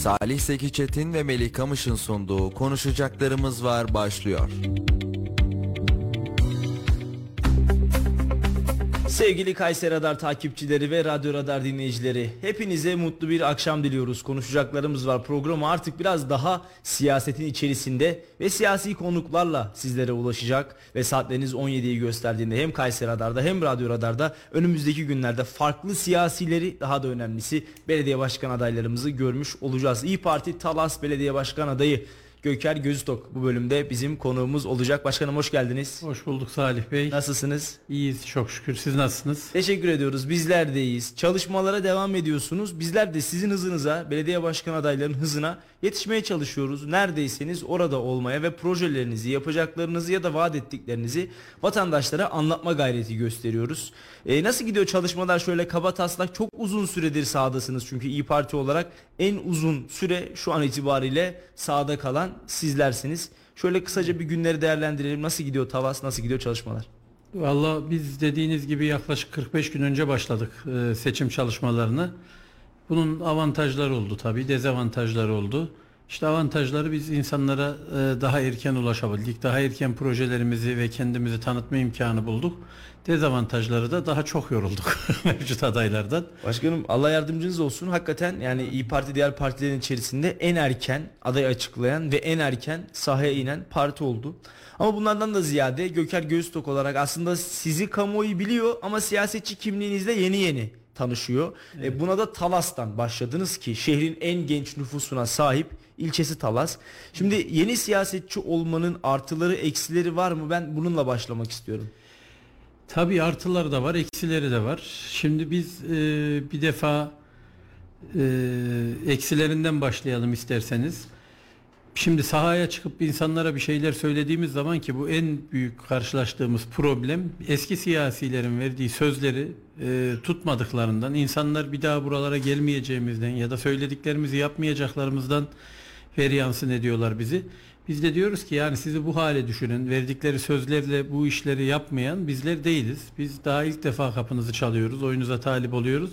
Salih Seki Çetin ve Melih Kamış'ın sunduğu Konuşacaklarımız Var başlıyor. Sevgili Kayseri Radar takipçileri ve Radyo Radar dinleyicileri hepinize mutlu bir akşam diliyoruz. Konuşacaklarımız var. Programı artık biraz daha siyasetin içerisinde ve siyasi konuklarla sizlere ulaşacak ve saatleriniz 17'yi gösterdiğinde hem Kayseri Radar'da hem Radyo Radar'da önümüzdeki günlerde farklı siyasileri daha da önemlisi belediye başkan adaylarımızı görmüş olacağız. İyi Parti Talas Belediye Başkan adayı Göker Göztok bu bölümde bizim konuğumuz olacak. Başkanım hoş geldiniz. Hoş bulduk Salih Bey. Nasılsınız? İyiyiz çok şükür. Siz nasılsınız? Teşekkür ediyoruz. Bizler de iyiyiz. Çalışmalara devam ediyorsunuz. Bizler de sizin hızınıza, belediye başkan adaylarının hızına yetişmeye çalışıyoruz. Neredeyseniz orada olmaya ve projelerinizi, yapacaklarınızı ya da vaat ettiklerinizi vatandaşlara anlatma gayreti gösteriyoruz. Ee, nasıl gidiyor çalışmalar şöyle kaba taslak çok uzun süredir sahadasınız çünkü İyi Parti olarak en uzun süre şu an itibariyle sahada kalan sizlersiniz. Şöyle kısaca bir günleri değerlendirelim. Nasıl gidiyor Tavas, nasıl gidiyor çalışmalar? Valla biz dediğiniz gibi yaklaşık 45 gün önce başladık e, seçim çalışmalarını. Bunun avantajları oldu tabii, dezavantajları oldu. İşte avantajları biz insanlara e, daha erken ulaşabildik. Daha erken projelerimizi ve kendimizi tanıtma imkanı bulduk. Dezavantajları da daha çok yorulduk mevcut adaylardan. Başkanım Allah yardımcınız olsun. Hakikaten yani İyi Parti diğer partilerin içerisinde en erken aday açıklayan ve en erken sahaya inen parti oldu. Ama bunlardan da ziyade Göker Göztok olarak aslında sizi kamuoyu biliyor ama siyasetçi kimliğinizde yeni yeni tanışıyor. Evet. E buna da Talas'tan başladınız ki şehrin en genç nüfusuna sahip ilçesi Talas. Şimdi yeni siyasetçi olmanın artıları eksileri var mı? Ben bununla başlamak istiyorum. Tabii artıları da var, eksileri de var. Şimdi biz e, bir defa e, eksilerinden başlayalım isterseniz. Şimdi sahaya çıkıp insanlara bir şeyler söylediğimiz zaman ki bu en büyük karşılaştığımız problem eski siyasilerin verdiği sözleri e, tutmadıklarından insanlar bir daha buralara gelmeyeceğimizden ya da söylediklerimizi yapmayacaklarımızdan feryansın ediyorlar bizi. Biz de diyoruz ki yani sizi bu hale düşünün. Verdikleri sözlerle bu işleri yapmayan bizler değiliz. Biz daha ilk defa kapınızı çalıyoruz. Oyunuza talip oluyoruz.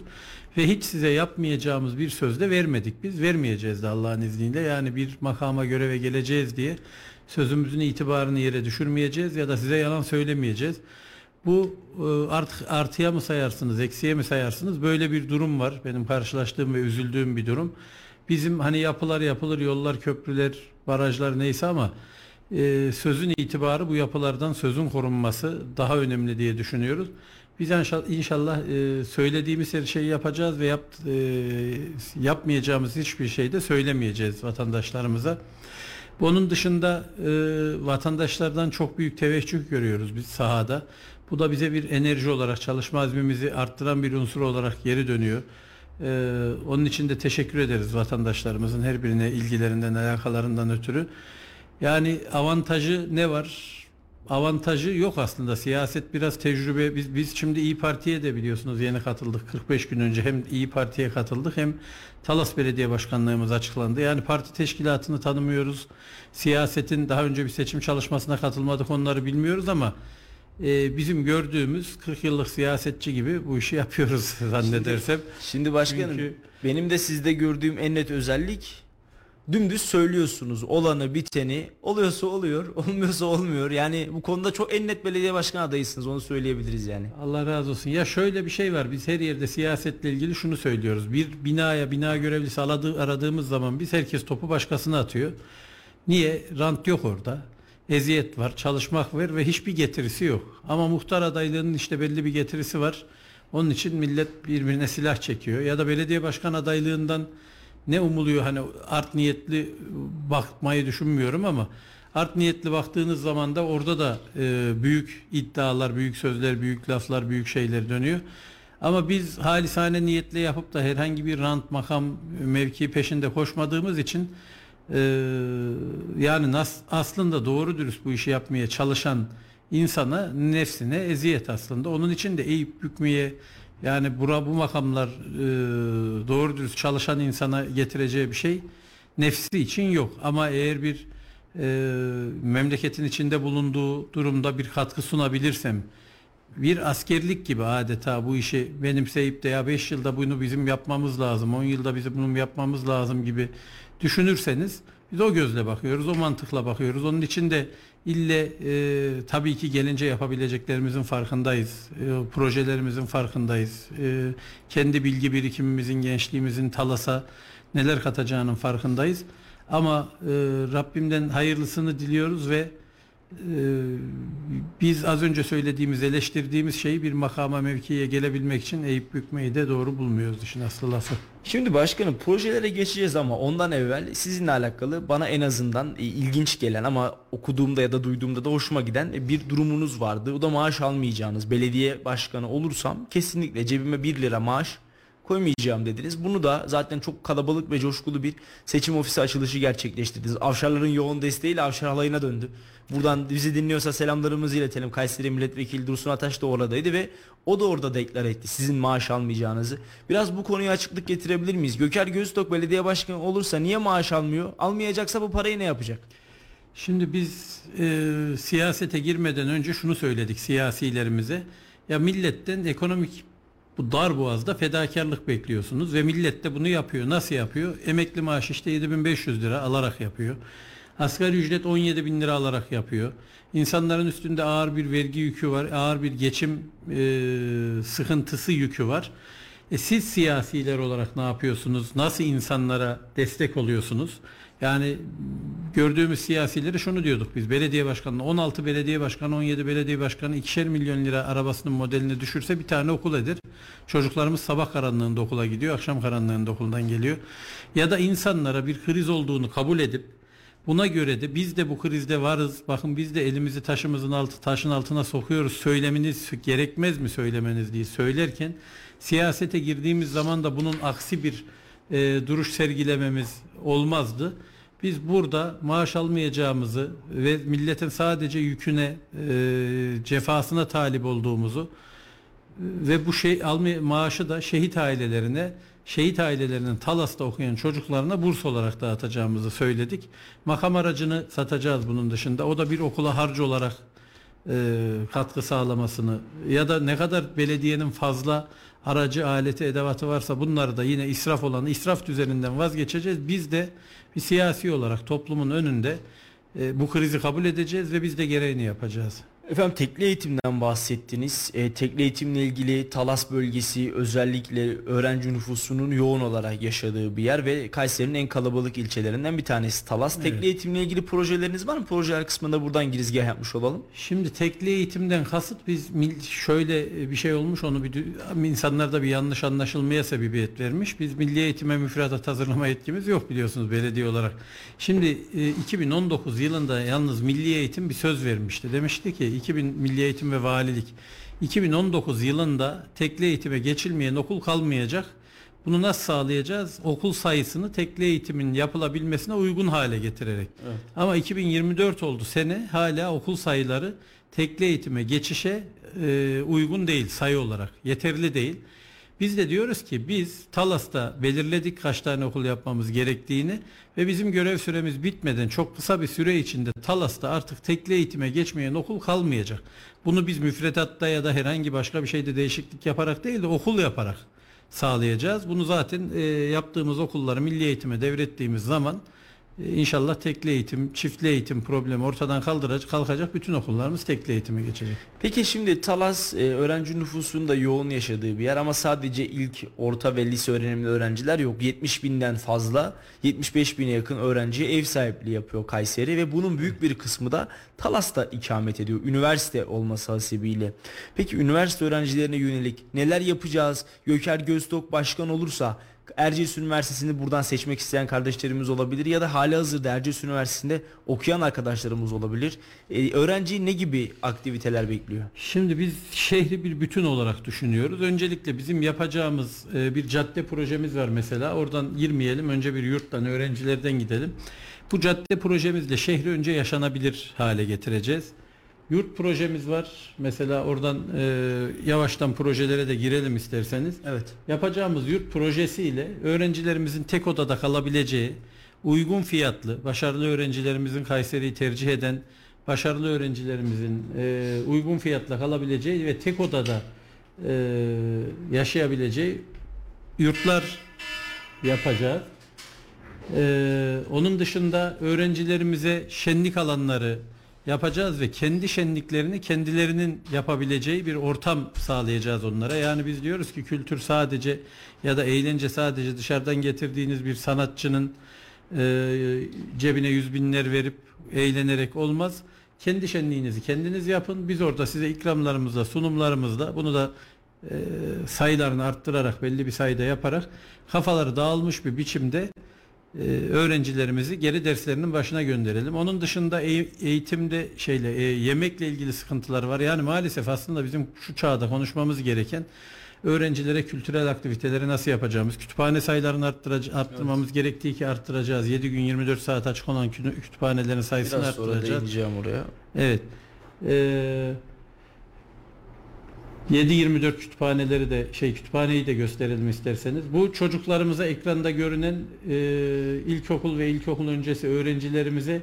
Ve hiç size yapmayacağımız bir söz de vermedik. Biz vermeyeceğiz de Allah'ın izniyle. Yani bir makama göreve geleceğiz diye sözümüzün itibarını yere düşürmeyeceğiz ya da size yalan söylemeyeceğiz. Bu e, artık artıya mı sayarsınız, eksiye mi sayarsınız? Böyle bir durum var. Benim karşılaştığım ve üzüldüğüm bir durum. Bizim hani yapılar yapılır, yollar, köprüler, barajlar neyse ama e, sözün itibarı bu yapılardan sözün korunması daha önemli diye düşünüyoruz. Biz inşallah, inşallah e, söylediğimiz her şeyi yapacağız ve yap, e, yapmayacağımız hiçbir şey de söylemeyeceğiz vatandaşlarımıza. Bunun dışında e, vatandaşlardan çok büyük teveccüh görüyoruz biz sahada. Bu da bize bir enerji olarak çalışma azmimizi arttıran bir unsur olarak geri dönüyor. Ee, onun için de teşekkür ederiz vatandaşlarımızın her birine ilgilerinden, alakalarından ötürü. Yani avantajı ne var? Avantajı yok aslında. Siyaset biraz tecrübe. Biz biz şimdi İyi Parti'ye de biliyorsunuz yeni katıldık. 45 gün önce hem İyi Parti'ye katıldık hem Talas Belediye Başkanlığımız açıklandı. Yani parti teşkilatını tanımıyoruz. Siyasetin daha önce bir seçim çalışmasına katılmadık onları bilmiyoruz ama e, bizim gördüğümüz 40 yıllık siyasetçi gibi bu işi yapıyoruz zannedersem. Şimdi, şimdi başkanım Çünkü... benim de sizde gördüğüm en net özellik dümdüz söylüyorsunuz olanı biteni. Oluyorsa oluyor olmuyorsa olmuyor. Yani bu konuda çok en net belediye başkan adayısınız onu söyleyebiliriz yani. Allah razı olsun. Ya şöyle bir şey var biz her yerde siyasetle ilgili şunu söylüyoruz. Bir binaya bina görevlisi aradığı, aradığımız zaman biz herkes topu başkasına atıyor. Niye? Rant yok orada eziyet var, çalışmak var ve hiçbir getirisi yok. Ama muhtar adaylığının işte belli bir getirisi var. Onun için millet birbirine silah çekiyor. Ya da belediye başkan adaylığından ne umuluyor hani art niyetli bakmayı düşünmüyorum ama art niyetli baktığınız zaman da orada da e, büyük iddialar, büyük sözler, büyük laflar, büyük şeyler dönüyor. Ama biz halisane niyetle yapıp da herhangi bir rant makam mevki peşinde koşmadığımız için ee, yani nas, aslında doğru dürüst bu işi yapmaya çalışan insana nefsine eziyet aslında. Onun için de eğip bükmeye yani bura bu makamlar e, doğru dürüst çalışan insana getireceği bir şey nefsi için yok. Ama eğer bir e, memleketin içinde bulunduğu durumda bir katkı sunabilirsem bir askerlik gibi adeta bu işi benimseyip de ya 5 yılda bunu bizim yapmamız lazım, 10 yılda bizim bunu yapmamız lazım gibi düşünürseniz biz o gözle bakıyoruz, o mantıkla bakıyoruz. Onun için de ille e, tabii ki gelince yapabileceklerimizin farkındayız, e, projelerimizin farkındayız. E, kendi bilgi birikimimizin, gençliğimizin talasa neler katacağının farkındayız. Ama e, Rabbimden hayırlısını diliyoruz ve biz az önce söylediğimiz, eleştirdiğimiz şeyi bir makama mevkiye gelebilmek için eğip bükmeyi de doğru bulmuyoruz işin aslı lafı. Şimdi başkanım projelere geçeceğiz ama ondan evvel sizinle alakalı bana en azından e, ilginç gelen ama okuduğumda ya da duyduğumda da hoşuma giden e, bir durumunuz vardı. O da maaş almayacağınız belediye başkanı olursam kesinlikle cebime 1 lira maaş koymayacağım dediniz. Bunu da zaten çok kalabalık ve coşkulu bir seçim ofisi açılışı gerçekleştirdiniz. Avşarların yoğun desteğiyle Avşar halayına döndü. Buradan bizi dinliyorsa selamlarımızı iletelim. Kayseri Milletvekili Dursun Ataş da oradaydı ve o da orada deklar etti sizin maaş almayacağınızı. Biraz bu konuya açıklık getirebilir miyiz? Göker Göztok belediye başkanı olursa niye maaş almıyor? Almayacaksa bu parayı ne yapacak? Şimdi biz e, siyasete girmeden önce şunu söyledik siyasilerimize. Ya milletten ekonomik bu dar boğazda fedakarlık bekliyorsunuz ve millet de bunu yapıyor. Nasıl yapıyor? Emekli maaş işte 7500 lira alarak yapıyor. Asgari ücret 17 bin lira alarak yapıyor. İnsanların üstünde ağır bir vergi yükü var, ağır bir geçim e, sıkıntısı yükü var. E siz siyasiler olarak ne yapıyorsunuz? Nasıl insanlara destek oluyorsunuz? Yani gördüğümüz siyasileri şunu diyorduk biz. Belediye başkanı 16 belediye başkanı 17 belediye başkanı 2'şer milyon lira arabasının modelini düşürse bir tane okul eder. Çocuklarımız sabah karanlığında okula gidiyor, akşam karanlığında okuldan geliyor. Ya da insanlara bir kriz olduğunu kabul edip Buna göre de biz de bu krizde varız. Bakın biz de elimizi taşımızın altı taşın altına sokuyoruz. Söylemeniz gerekmez mi söylemeniz diye söylerken siyasete girdiğimiz zaman da bunun aksi bir e, duruş sergilememiz olmazdı. Biz burada maaş almayacağımızı ve milletin sadece yüküne, e, cefasına talip olduğumuzu ve bu şey alma maaşı da şehit ailelerine şehit ailelerinin Talas'ta okuyan çocuklarına burs olarak dağıtacağımızı söyledik. Makam aracını satacağız bunun dışında. O da bir okula harcı olarak e, katkı sağlamasını ya da ne kadar belediyenin fazla aracı, aleti, edevatı varsa bunları da yine israf olan israf düzeninden vazgeçeceğiz. Biz de bir siyasi olarak toplumun önünde e, bu krizi kabul edeceğiz ve biz de gereğini yapacağız. Efendim tekli eğitimden bahsettiniz. E, tekli eğitimle ilgili Talas bölgesi özellikle öğrenci nüfusunun yoğun olarak yaşadığı bir yer ve Kayseri'nin en kalabalık ilçelerinden bir tanesi Talas. Evet. Tekli eğitimle ilgili projeleriniz var mı? Projeler kısmında buradan girizgah yapmış olalım. Şimdi tekli eğitimden kasıt biz şöyle bir şey olmuş onu bir insanlarda bir yanlış anlaşılmaya sebebiyet vermiş. Biz milli eğitime müfredat hazırlama yetkimiz yok biliyorsunuz belediye olarak. Şimdi 2019 e, yılında yalnız milli eğitim bir söz vermişti. Demişti ki 2000 Milli Eğitim ve Valilik 2019 yılında tekli eğitime geçilmeyen okul kalmayacak. Bunu nasıl sağlayacağız? Okul sayısını tekli eğitimin yapılabilmesine uygun hale getirerek. Evet. Ama 2024 oldu sene hala okul sayıları tekli eğitime geçişe e, uygun değil sayı olarak. Yeterli değil. Biz de diyoruz ki biz Talas'ta belirledik kaç tane okul yapmamız gerektiğini ve bizim görev süremiz bitmeden çok kısa bir süre içinde Talas'ta artık tekli eğitime geçmeyen okul kalmayacak. Bunu biz müfredatta ya da herhangi başka bir şeyde değişiklik yaparak değil de okul yaparak sağlayacağız. Bunu zaten e, yaptığımız okulları milli eğitime devrettiğimiz zaman İnşallah tekli eğitim, çiftli eğitim problemi ortadan kaldıracak, kalkacak bütün okullarımız tekli eğitime geçecek. Peki şimdi Talas e, öğrenci nüfusunun yoğun yaşadığı bir yer ama sadece ilk orta ve lise öğrenimli öğrenciler yok. 70 binden fazla 75 bine yakın öğrenciye ev sahipliği yapıyor Kayseri ve bunun büyük bir kısmı da Talas'ta ikamet ediyor. Üniversite olması hasebiyle. Peki üniversite öğrencilerine yönelik neler yapacağız? Göker Göztok başkan olursa Erciyes Üniversitesi'ni buradan seçmek isteyen kardeşlerimiz olabilir ya da hali hazırda Erciyes Üniversitesi'nde okuyan arkadaşlarımız olabilir. Ee, öğrenciyi ne gibi aktiviteler bekliyor? Şimdi biz şehri bir bütün olarak düşünüyoruz. Öncelikle bizim yapacağımız e, bir cadde projemiz var mesela. Oradan girmeyelim. Önce bir yurttan, öğrencilerden gidelim. Bu cadde projemizle şehri önce yaşanabilir hale getireceğiz. Yurt projemiz var. Mesela oradan e, yavaştan projelere de girelim isterseniz. Evet. Yapacağımız yurt projesiyle öğrencilerimizin tek odada kalabileceği, uygun fiyatlı, başarılı öğrencilerimizin Kayseri'yi tercih eden başarılı öğrencilerimizin e, uygun fiyatla kalabileceği ve tek odada e, yaşayabileceği yurtlar yapacağız. E, onun dışında öğrencilerimize şenlik alanları yapacağız ve kendi şenliklerini kendilerinin yapabileceği bir ortam sağlayacağız onlara. Yani biz diyoruz ki kültür sadece ya da eğlence sadece dışarıdan getirdiğiniz bir sanatçının e, cebine yüz binler verip eğlenerek olmaz. Kendi şenliğinizi kendiniz yapın. Biz orada size ikramlarımızla, sunumlarımızla bunu da e, sayılarını arttırarak belli bir sayıda yaparak kafaları dağılmış bir biçimde e, öğrencilerimizi geri derslerinin başına gönderelim. Onun dışında eğ- eğitimde şeyle e, yemekle ilgili sıkıntılar var. Yani maalesef aslında bizim şu çağda konuşmamız gereken öğrencilere kültürel aktiviteleri nasıl yapacağımız, kütüphane sayılarını arttırac- arttırmamız gerektiği ki arttıracağız. 7 gün 24 saat açık olan kü- kütüphanelerin sayısını Biraz sonra arttıracağız. değineceğim oraya. Evet. Ee, 7-24 kütüphaneleri de şey kütüphaneyi de gösterelim isterseniz. Bu çocuklarımıza ekranda görünen e, ilkokul ve ilkokul öncesi öğrencilerimize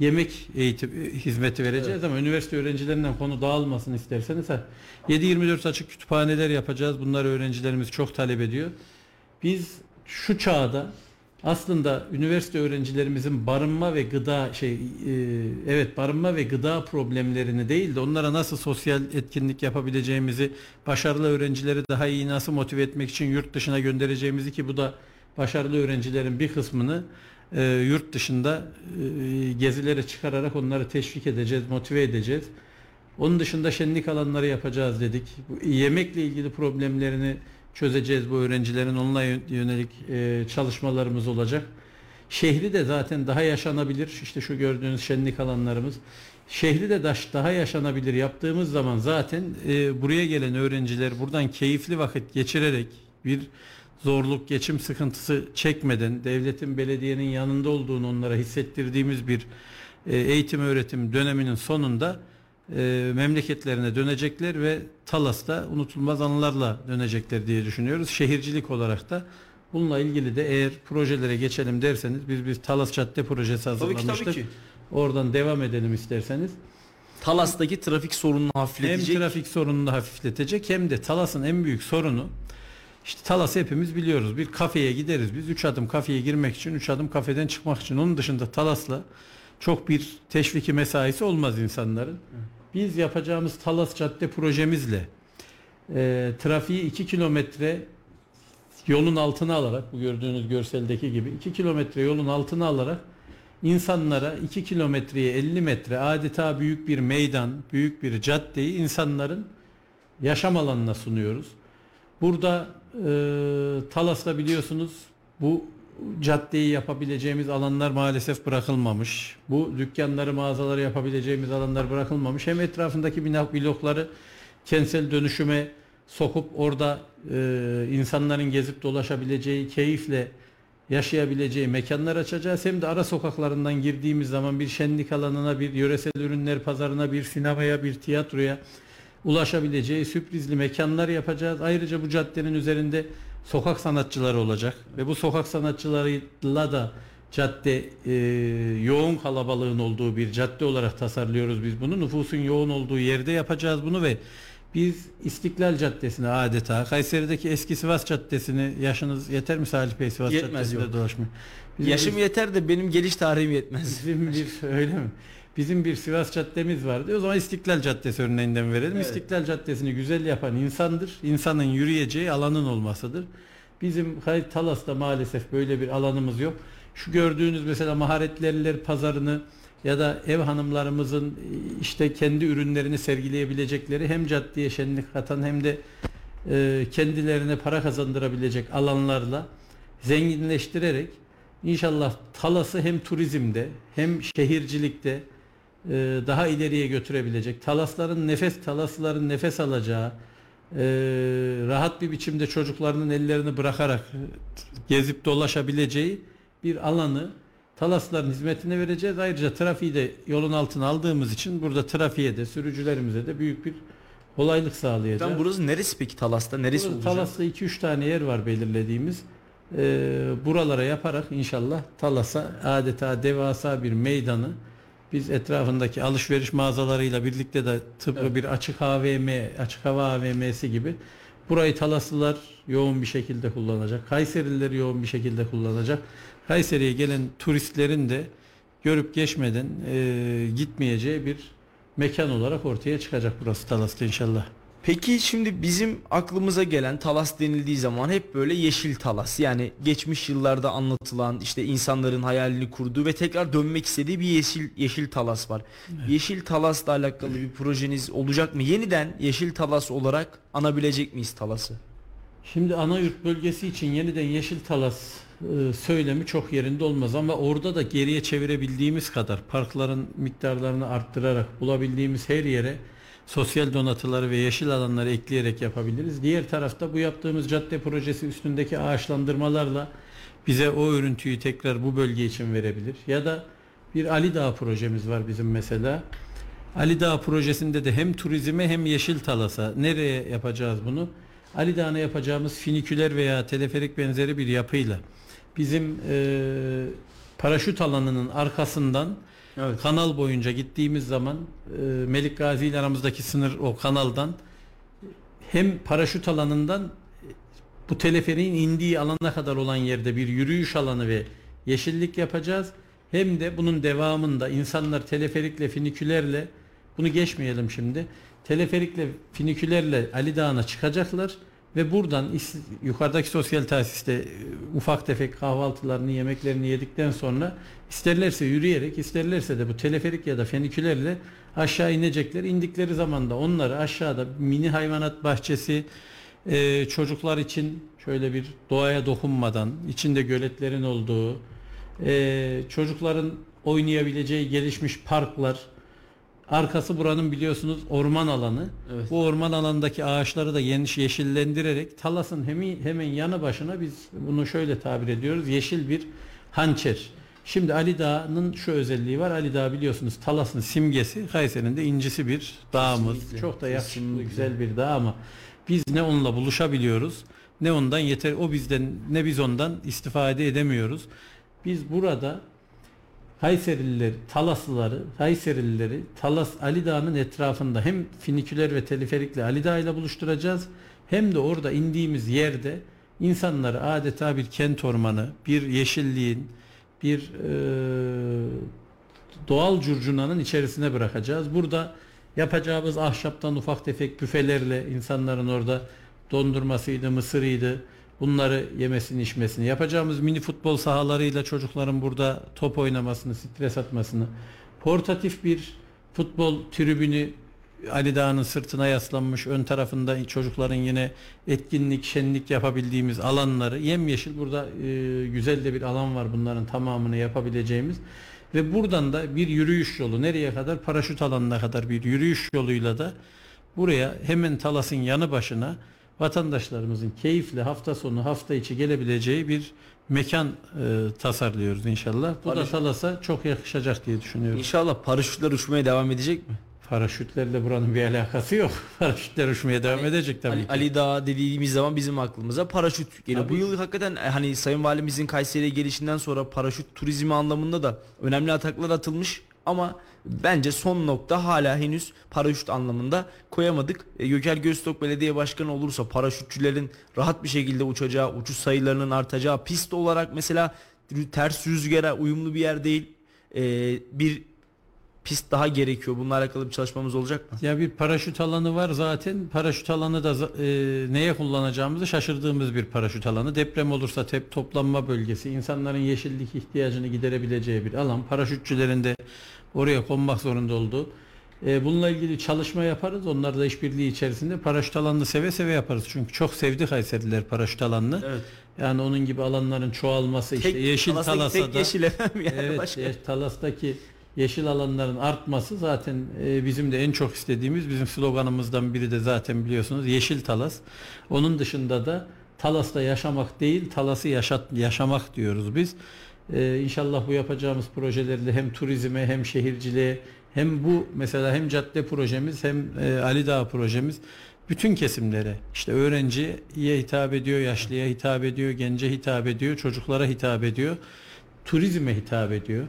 yemek eğitim e, hizmeti vereceğiz ama üniversite öğrencilerinden konu dağılmasın isterseniz. ha, 7-24 açık kütüphaneler yapacağız. Bunlar öğrencilerimiz çok talep ediyor. Biz şu çağda aslında üniversite öğrencilerimizin barınma ve gıda şey e, evet barınma ve gıda problemlerini değil de onlara nasıl sosyal etkinlik yapabileceğimizi başarılı öğrencileri daha iyi nasıl motive etmek için yurt dışına göndereceğimizi ki bu da başarılı öğrencilerin bir kısmını e, yurt dışında e, gezilere çıkararak onları teşvik edeceğiz, motive edeceğiz. Onun dışında şenlik alanları yapacağız dedik. Bu yemekle ilgili problemlerini çözeceğiz bu öğrencilerin onunla yönelik e, çalışmalarımız olacak. Şehri de zaten daha yaşanabilir. İşte şu gördüğünüz şenlik alanlarımız. Şehri de daha yaşanabilir yaptığımız zaman zaten e, buraya gelen öğrenciler buradan keyifli vakit geçirerek bir zorluk, geçim sıkıntısı çekmeden devletin, belediyenin yanında olduğunu onlara hissettirdiğimiz bir e, eğitim öğretim döneminin sonunda e, memleketlerine dönecekler ve Talas'ta unutulmaz anılarla dönecekler diye düşünüyoruz. Şehircilik olarak da bununla ilgili de eğer projelere geçelim derseniz biz bir Talas Cadde projesi Tabii ki hazırlamıştık. tabii ki. Oradan devam edelim isterseniz. Talas'taki trafik sorununu Hem hafifletecek. trafik sorununu hafifletecek hem de Talas'ın en büyük sorunu işte Talas hepimiz biliyoruz. Bir kafeye gideriz biz. Üç adım kafeye girmek için, üç adım kafeden çıkmak için. Onun dışında Talas'la çok bir teşviki mesaisi olmaz insanların. Biz yapacağımız Talas Cadde projemizle e, trafiği 2 kilometre yolun altına alarak bu gördüğünüz görseldeki gibi 2 kilometre yolun altına alarak insanlara 2 kilometreye 50 metre adeta büyük bir meydan, büyük bir caddeyi insanların yaşam alanına sunuyoruz. Burada e, Talas'ta biliyorsunuz bu caddeyi yapabileceğimiz alanlar maalesef bırakılmamış. Bu dükkanları, mağazaları yapabileceğimiz alanlar bırakılmamış. Hem etrafındaki bina blokları kentsel dönüşüme sokup orada e, insanların gezip dolaşabileceği, keyifle yaşayabileceği mekanlar açacağız. Hem de ara sokaklarından girdiğimiz zaman bir şenlik alanına, bir yöresel ürünler pazarına, bir sinemaya, bir tiyatroya ulaşabileceği sürprizli mekanlar yapacağız. Ayrıca bu caddenin üzerinde sokak sanatçıları olacak ve bu sokak sanatçılarıyla da cadde e, yoğun kalabalığın olduğu bir cadde olarak tasarlıyoruz biz bunu. Nüfusun yoğun olduğu yerde yapacağız bunu ve biz İstiklal Caddesi'ne adeta Kayseri'deki eski Sivas Caddesi'ni yaşınız yeter mi Salih Bey Sivas Yetmez, Caddesi'nde? Bizim Yaşım bir- yeter de benim geliş tarihim yetmez. Bizim bir öyle mi? Bizim bir Sivas Caddemiz vardı. O zaman İstiklal Caddesi örneğinden verelim. Evet. İstiklal Caddesi'ni güzel yapan insandır. İnsanın yürüyeceği alanın olmasıdır. Bizim Kayıt Talas'ta maalesef böyle bir alanımız yok. Şu gördüğünüz mesela maharetliler pazarını ya da ev hanımlarımızın işte kendi ürünlerini sergileyebilecekleri hem caddeye şenlik katan hem de e, kendilerine para kazandırabilecek alanlarla zenginleştirerek inşallah Talas'ı hem turizmde hem şehircilikte e, daha ileriye götürebilecek, Talasların nefes Talasların nefes alacağı, e, rahat bir biçimde çocuklarının ellerini bırakarak e, gezip dolaşabileceği bir alanı Talasların hizmetine vereceğiz. Ayrıca trafiği de yolun altına aldığımız için burada trafiğe de sürücülerimize de büyük bir kolaylık sağlayacağız. Tam burası neresi peki Talas'ta? Neresi Burada olacak? Talas'ta 2-3 tane yer var belirlediğimiz. Ee, buralara yaparak inşallah Talas'a adeta devasa bir meydanı Biz etrafındaki alışveriş mağazalarıyla birlikte de tıpkı Evet. bir açık AVM, açık hava AVM'si gibi burayı Talaslılar yoğun bir şekilde kullanacak. Kayserililer yoğun bir şekilde kullanacak. Kayseri'ye gelen turistlerin de görüp geçmeden e, gitmeyeceği bir mekan olarak ortaya çıkacak burası Talas'ta inşallah. Peki şimdi bizim aklımıza gelen Talas denildiği zaman hep böyle yeşil Talas. Yani geçmiş yıllarda anlatılan işte insanların hayalini kurduğu ve tekrar dönmek istediği bir yeşil yeşil Talas var. Yeşil Talas'la alakalı bir projeniz olacak mı? Yeniden yeşil Talas olarak anabilecek miyiz Talas'ı? Şimdi Anayurt bölgesi için yeniden Yeşil Talas e, söylemi çok yerinde olmaz ama orada da geriye çevirebildiğimiz kadar parkların miktarlarını arttırarak bulabildiğimiz her yere sosyal donatıları ve yeşil alanları ekleyerek yapabiliriz. Diğer tarafta bu yaptığımız cadde projesi üstündeki ağaçlandırmalarla bize o örüntüyü tekrar bu bölge için verebilir. Ya da bir Ali Dağı projemiz var bizim mesela. Ali Dağı projesinde de hem turizme hem yeşil talasa nereye yapacağız bunu? Ali Dağı'na yapacağımız finiküler veya teleferik benzeri bir yapıyla bizim e, paraşüt alanının arkasından Evet. kanal boyunca gittiğimiz zaman e, Melik Gazi ile aramızdaki sınır o kanaldan hem paraşüt alanından bu teleferiğin indiği alana kadar olan yerde bir yürüyüş alanı ve yeşillik yapacağız. Hem de bunun devamında insanlar teleferikle finikülerle bunu geçmeyelim şimdi. Teleferikle finikülerle Ali Dağı'na çıkacaklar ve buradan yukarıdaki sosyal tesiste e, ufak tefek kahvaltılarını yemeklerini yedikten sonra isterlerse yürüyerek isterlerse de bu teleferik ya da fenikülerle aşağı inecekler. İndikleri zaman da onları aşağıda mini hayvanat bahçesi e, çocuklar için şöyle bir doğaya dokunmadan içinde göletlerin olduğu e, çocukların oynayabileceği gelişmiş parklar arkası buranın biliyorsunuz orman alanı. Evet. Bu orman alanındaki ağaçları da geniş yeşillendirerek Talas'ın hemen, hemen yanı başına biz bunu şöyle tabir ediyoruz. Yeşil bir hançer. Şimdi Ali Dağı'nın şu özelliği var. Ali Dağı biliyorsunuz Talas'ın simgesi. Kayseri'nin de incisi bir dağımız. Kesinlikle, Çok da yakışıklı kesinlikle. güzel bir dağ ama biz ne onunla buluşabiliyoruz ne ondan yeter o bizden ne biz ondan istifade edemiyoruz. Biz burada Kayserilileri, Talaslıları, Kayserilileri Talas Ali Dağı'nın etrafında hem finiküler ve teleferikle Ali Dağı ile buluşturacağız hem de orada indiğimiz yerde insanları adeta bir kent ormanı, bir yeşilliğin, bir e, doğal curcunanın içerisine bırakacağız. Burada yapacağımız ahşaptan ufak tefek büfelerle insanların orada dondurmasıydı, mısırıydı, bunları yemesini içmesini yapacağımız mini futbol sahalarıyla çocukların burada top oynamasını, stres atmasını, portatif bir futbol tribünü Ali Dağı'nın sırtına yaslanmış ön tarafında çocukların yine etkinlik, şenlik yapabildiğimiz alanları yemyeşil burada e, güzel de bir alan var bunların tamamını yapabileceğimiz. Ve buradan da bir yürüyüş yolu nereye kadar? Paraşüt alanına kadar bir yürüyüş yoluyla da buraya hemen Talas'ın yanı başına vatandaşlarımızın keyifle hafta sonu hafta içi gelebileceği bir mekan e, tasarlıyoruz inşallah. Bu da Paraşüt- Talas'a çok yakışacak diye düşünüyorum. İnşallah paraşütler uçmaya devam edecek mi? Paraşütlerle buranın bir alakası yok. Paraşütler uçmaya devam edecek tabii Ali, ki. Ali Dağı dediğimiz zaman bizim aklımıza paraşüt geliyor. Tabii. Bu yıl hakikaten e, hani Sayın Valimizin Kayseri'ye gelişinden sonra paraşüt turizmi anlamında da önemli ataklar atılmış ama bence son nokta hala henüz paraşüt anlamında koyamadık. E, Göker Göztok Belediye Başkanı olursa paraşütçülerin rahat bir şekilde uçacağı, uçuş sayılarının artacağı, pist olarak mesela ters rüzgara uyumlu bir yer değil. E, bir pist daha gerekiyor. Bununla alakalı bir çalışmamız olacak mı? Ya bir paraşüt alanı var zaten. Paraşüt alanı da e, neye kullanacağımızı şaşırdığımız bir paraşüt alanı. Deprem olursa tep toplanma bölgesi, insanların yeşillik ihtiyacını giderebileceği bir alan. Paraşütçülerin de oraya konmak zorunda olduğu. E, bununla ilgili çalışma yaparız. Onlar da işbirliği içerisinde paraşüt alanını seve seve yaparız. Çünkü çok sevdi Kayseriler paraşüt alanını. Evet. Yani onun gibi alanların çoğalması işte yeşil Talas'taki Talas'a tek da yeşil efendim yani evet, başka. e, Talas'taki yeşil alanların artması zaten e, bizim de en çok istediğimiz bizim sloganımızdan biri de zaten biliyorsunuz Yeşil Talas. Onun dışında da Talas'ta yaşamak değil Talas'ı yaşat yaşamak diyoruz biz. E, inşallah bu yapacağımız projelerle hem turizme hem şehirciliğe hem bu mesela hem cadde projemiz hem e, Ali Dağı projemiz bütün kesimlere işte öğrenciye hitap ediyor, yaşlıya hitap ediyor, gence hitap ediyor, çocuklara hitap ediyor, turizme hitap ediyor.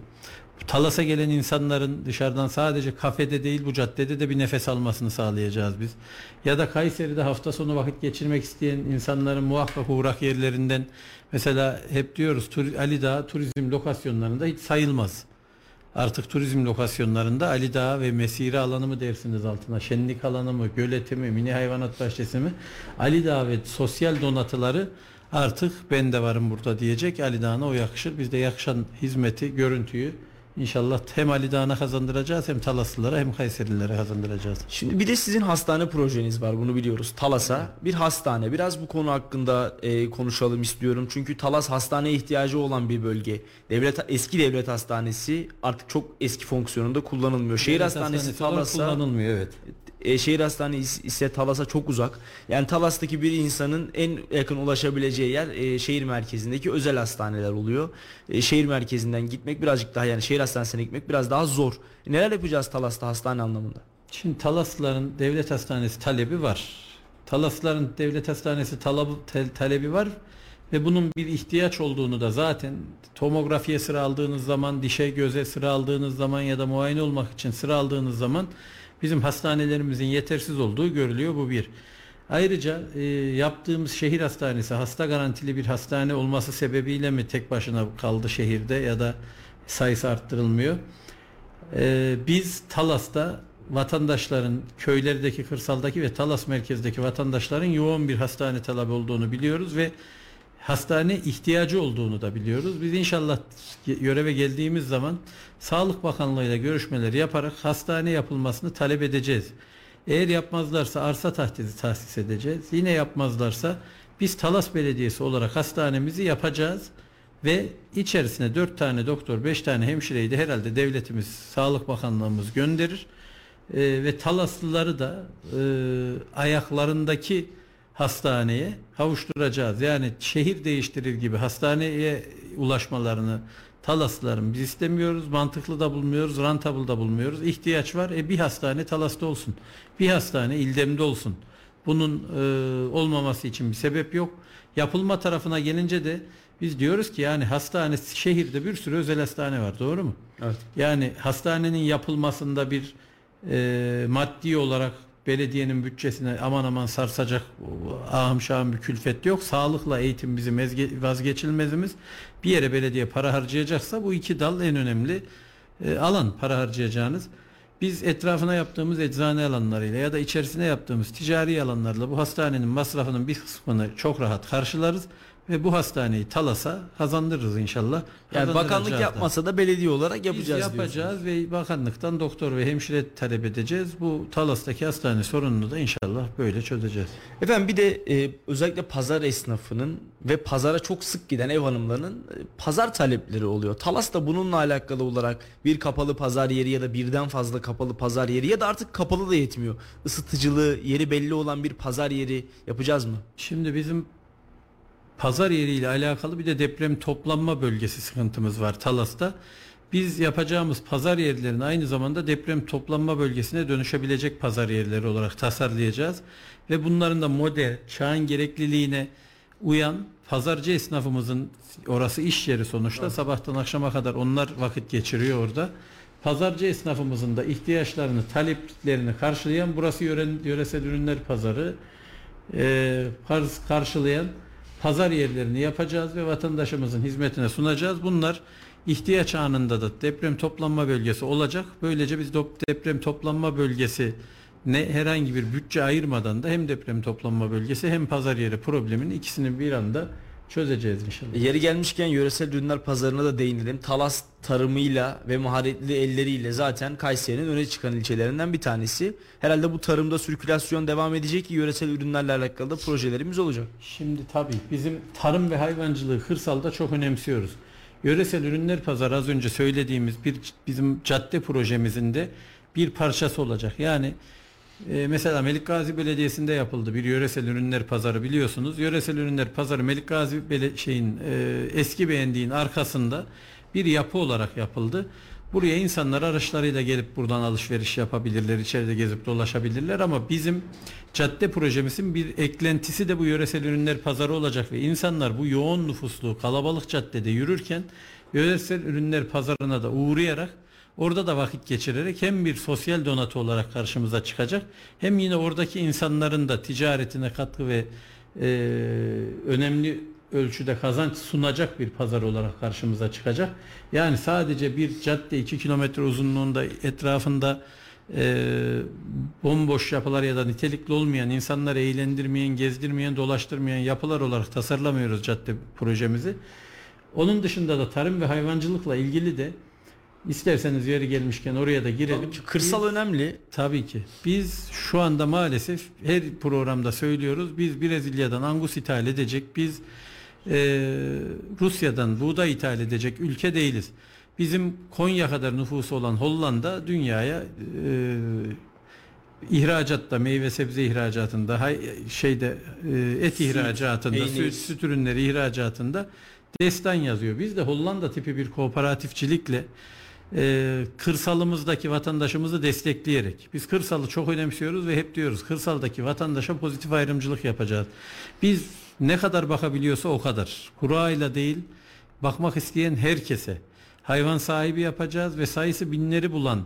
Talas'a gelen insanların dışarıdan sadece kafede değil bu caddede de bir nefes almasını sağlayacağız biz. Ya da Kayseri'de hafta sonu vakit geçirmek isteyen insanların muhakkak uğrak yerlerinden mesela hep diyoruz Ali Dağı turizm lokasyonlarında hiç sayılmaz. Artık turizm lokasyonlarında Ali Dağı ve mesire alanı mı dersiniz altına, şenlik alanı mı, göleti mi, mini hayvanat bahçesi mi? Ali Dağı ve sosyal donatıları artık ben de varım burada diyecek Ali Dağı'na o yakışır. Biz de yakışan hizmeti, görüntüyü İnşallah hem Ali Dağı'na kazandıracağız hem Talaslılara hem Kayserililere kazandıracağız. Şimdi bir de sizin hastane projeniz var bunu biliyoruz. Talas'a bir hastane. Biraz bu konu hakkında e, konuşalım istiyorum. Çünkü Talas hastaneye ihtiyacı olan bir bölge. Devlet eski devlet hastanesi artık çok eski fonksiyonunda kullanılmıyor. Şehir devlet hastanesi, hastanesi Talas'a kullanılmıyor evet. E, şehir hastanesi ise Talas'a çok uzak. Yani Talas'taki bir insanın en yakın ulaşabileceği yer e, şehir merkezindeki özel hastaneler oluyor. E, şehir merkezinden gitmek birazcık daha yani şehir hastanesine gitmek biraz daha zor. E, neler yapacağız Talas'ta hastane anlamında? Şimdi Talaslıların devlet hastanesi talebi var. Talaslıların devlet hastanesi talabı, talebi var ve bunun bir ihtiyaç olduğunu da zaten tomografiye sıra aldığınız zaman, dişe göze sıra aldığınız zaman ya da muayene olmak için sıra aldığınız zaman bizim hastanelerimizin yetersiz olduğu görülüyor bu bir. Ayrıca e, yaptığımız şehir hastanesi hasta garantili bir hastane olması sebebiyle mi tek başına kaldı şehirde ya da sayısı arttırılmıyor. E, biz Talas'ta vatandaşların köylerdeki, kırsaldaki ve Talas merkezdeki vatandaşların yoğun bir hastane talebi olduğunu biliyoruz ve hastane ihtiyacı olduğunu da biliyoruz. Biz inşallah göreve geldiğimiz zaman Sağlık Bakanlığı ile görüşmeleri yaparak hastane yapılmasını talep edeceğiz. Eğer yapmazlarsa arsa tahdidi tahsis edeceğiz. Yine yapmazlarsa biz Talas Belediyesi olarak hastanemizi yapacağız ve içerisine 4 tane doktor, 5 tane hemşireyi de herhalde devletimiz, Sağlık Bakanlığımız gönderir. Ee, ve Talaslıları da e, ayaklarındaki hastaneye kavuşturacağız. Yani şehir değiştirir gibi hastaneye ulaşmalarını Talaslıların biz istemiyoruz. Mantıklı da bulmuyoruz. Rentable da bulmuyoruz. İhtiyaç var. E bir hastane Talas'ta olsun. Bir hastane İldem'de olsun. Bunun e, olmaması için bir sebep yok. Yapılma tarafına gelince de biz diyoruz ki yani hastane şehirde bir sürü özel hastane var. Doğru mu? Evet. Yani hastanenin yapılmasında bir e, maddi olarak belediyenin bütçesine aman aman sarsacak ahım şahım bir külfet yok. Sağlıkla eğitim bizim vazgeçilmezimiz. Bir yere belediye para harcayacaksa bu iki dal en önemli e, alan para harcayacağınız. Biz etrafına yaptığımız eczane alanlarıyla ya da içerisine yaptığımız ticari alanlarla bu hastanenin masrafının bir kısmını çok rahat karşılarız ve bu hastaneyi Talas'a kazandırırız inşallah. Yani bakanlık yapmasa da belediye olarak yapacağız Biz yapacağız ve bakanlıktan doktor ve hemşire talep edeceğiz. Bu Talas'taki hastane sorununu da inşallah böyle çözeceğiz. Efendim bir de e, özellikle pazar esnafının ve pazara çok sık giden ev hanımlarının e, pazar talepleri oluyor. Talas da bununla alakalı olarak bir kapalı pazar yeri ya da birden fazla kapalı pazar yeri ya da artık kapalı da yetmiyor. Isıtıcılığı yeri belli olan bir pazar yeri yapacağız mı? Şimdi bizim pazar yeriyle alakalı bir de deprem toplanma bölgesi sıkıntımız var Talas'ta. Biz yapacağımız pazar yerlerini aynı zamanda deprem toplanma bölgesine dönüşebilecek pazar yerleri olarak tasarlayacağız. Ve bunların da model, çağın gerekliliğine uyan pazarcı esnafımızın orası iş yeri sonuçta evet. sabahtan akşama kadar onlar vakit geçiriyor orada. Pazarcı esnafımızın da ihtiyaçlarını, taleplerini karşılayan burası yöresel ürünler pazarı e, karşılayan pazar yerlerini yapacağız ve vatandaşımızın hizmetine sunacağız. Bunlar ihtiyaç anında da deprem toplanma bölgesi olacak. Böylece biz deprem toplanma bölgesi ne herhangi bir bütçe ayırmadan da hem deprem toplanma bölgesi hem pazar yeri problemini ikisini bir anda çözeceğiz inşallah. Yeri gelmişken yöresel ürünler pazarına da değinelim. Talas tarımıyla ve maharetli elleriyle zaten Kayseri'nin öne çıkan ilçelerinden bir tanesi. Herhalde bu tarımda sirkülasyon devam edecek ki yöresel ürünlerle alakalı da projelerimiz olacak. Şimdi tabii bizim tarım ve hayvancılığı kırsalda çok önemsiyoruz. Yöresel ürünler pazarı az önce söylediğimiz bir bizim cadde projemizin de bir parçası olacak. Yani e, mesela Melikgazi Belediyesi'nde yapıldı bir yöresel ürünler pazarı biliyorsunuz. Yöresel ürünler pazarı Melikgazi Bele şeyin e, eski beğendiğin arkasında bir yapı olarak yapıldı. Buraya insanlar araçlarıyla gelip buradan alışveriş yapabilirler, içeride gezip dolaşabilirler ama bizim cadde projemizin bir eklentisi de bu yöresel ürünler pazarı olacak ve insanlar bu yoğun nüfuslu kalabalık caddede yürürken yöresel ürünler pazarına da uğrayarak orada da vakit geçirerek hem bir sosyal donatı olarak karşımıza çıkacak hem yine oradaki insanların da ticaretine katkı ve e, önemli ölçüde kazanç sunacak bir pazar olarak karşımıza çıkacak. Yani sadece bir cadde 2 kilometre uzunluğunda etrafında e, bomboş yapılar ya da nitelikli olmayan, insanları eğlendirmeyen, gezdirmeyen, dolaştırmayan yapılar olarak tasarlamıyoruz cadde projemizi. Onun dışında da tarım ve hayvancılıkla ilgili de isterseniz yeri gelmişken oraya da girelim. Kırsal Biz- önemli. Tabii ki. Biz şu anda maalesef her programda söylüyoruz. Biz Brezilya'dan angus ithal edecek, biz e, Rusya'dan buğday ithal edecek ülke değiliz. Bizim Konya kadar nüfusu olan Hollanda dünyaya e, ihracatta, meyve sebze ihracatında, hay, şeyde e, et ihracatında, peynir. süt, süt ürünleri ihracatında destan yazıyor. Biz de Hollanda tipi bir kooperatifçilikle e, kırsalımızdaki vatandaşımızı destekleyerek biz kırsalı çok önemsiyoruz ve hep diyoruz kırsaldaki vatandaşa pozitif ayrımcılık yapacağız. Biz ne kadar bakabiliyorsa o kadar. Kurayla değil bakmak isteyen herkese hayvan sahibi yapacağız ve sayısı binleri bulan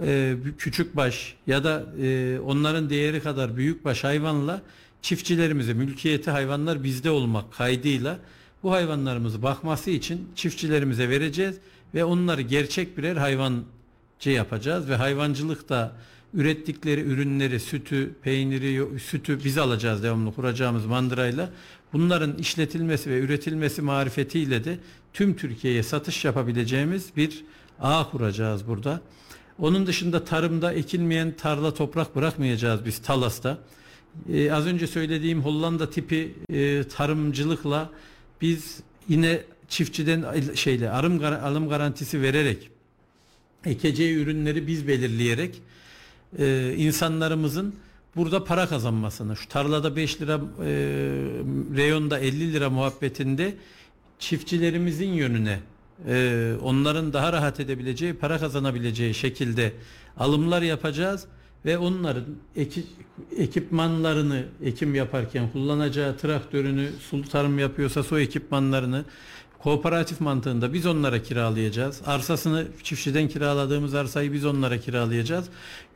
e, küçük baş ya da e, onların değeri kadar büyük baş hayvanla çiftçilerimize mülkiyeti hayvanlar bizde olmak kaydıyla bu hayvanlarımızı bakması için çiftçilerimize vereceğiz ve onları gerçek birer hayvancı yapacağız ve hayvancılıkta ürettikleri ürünleri, sütü, peyniri, sütü biz alacağız devamlı kuracağımız mandırayla. Bunların işletilmesi ve üretilmesi marifetiyle de tüm Türkiye'ye satış yapabileceğimiz bir ağ kuracağız burada. Onun dışında tarımda ekilmeyen tarla toprak bırakmayacağız biz Talas'ta. Ee, az önce söylediğim Hollanda tipi e, tarımcılıkla biz yine çiftçiden şeyle gar- alım garantisi vererek ekeceği ürünleri biz belirleyerek e, insanlarımızın burada para kazanmasını şu tarlada 5 lira e, reyonda 50 lira muhabbetinde çiftçilerimizin yönüne e, onların daha rahat edebileceği para kazanabileceği şekilde alımlar yapacağız ve onların eki- ekipmanlarını ekim yaparken kullanacağı traktörünü sulu tarım yapıyorsa su ekipmanlarını kooperatif mantığında biz onlara kiralayacağız. Arsasını çiftçiden kiraladığımız arsayı biz onlara kiralayacağız.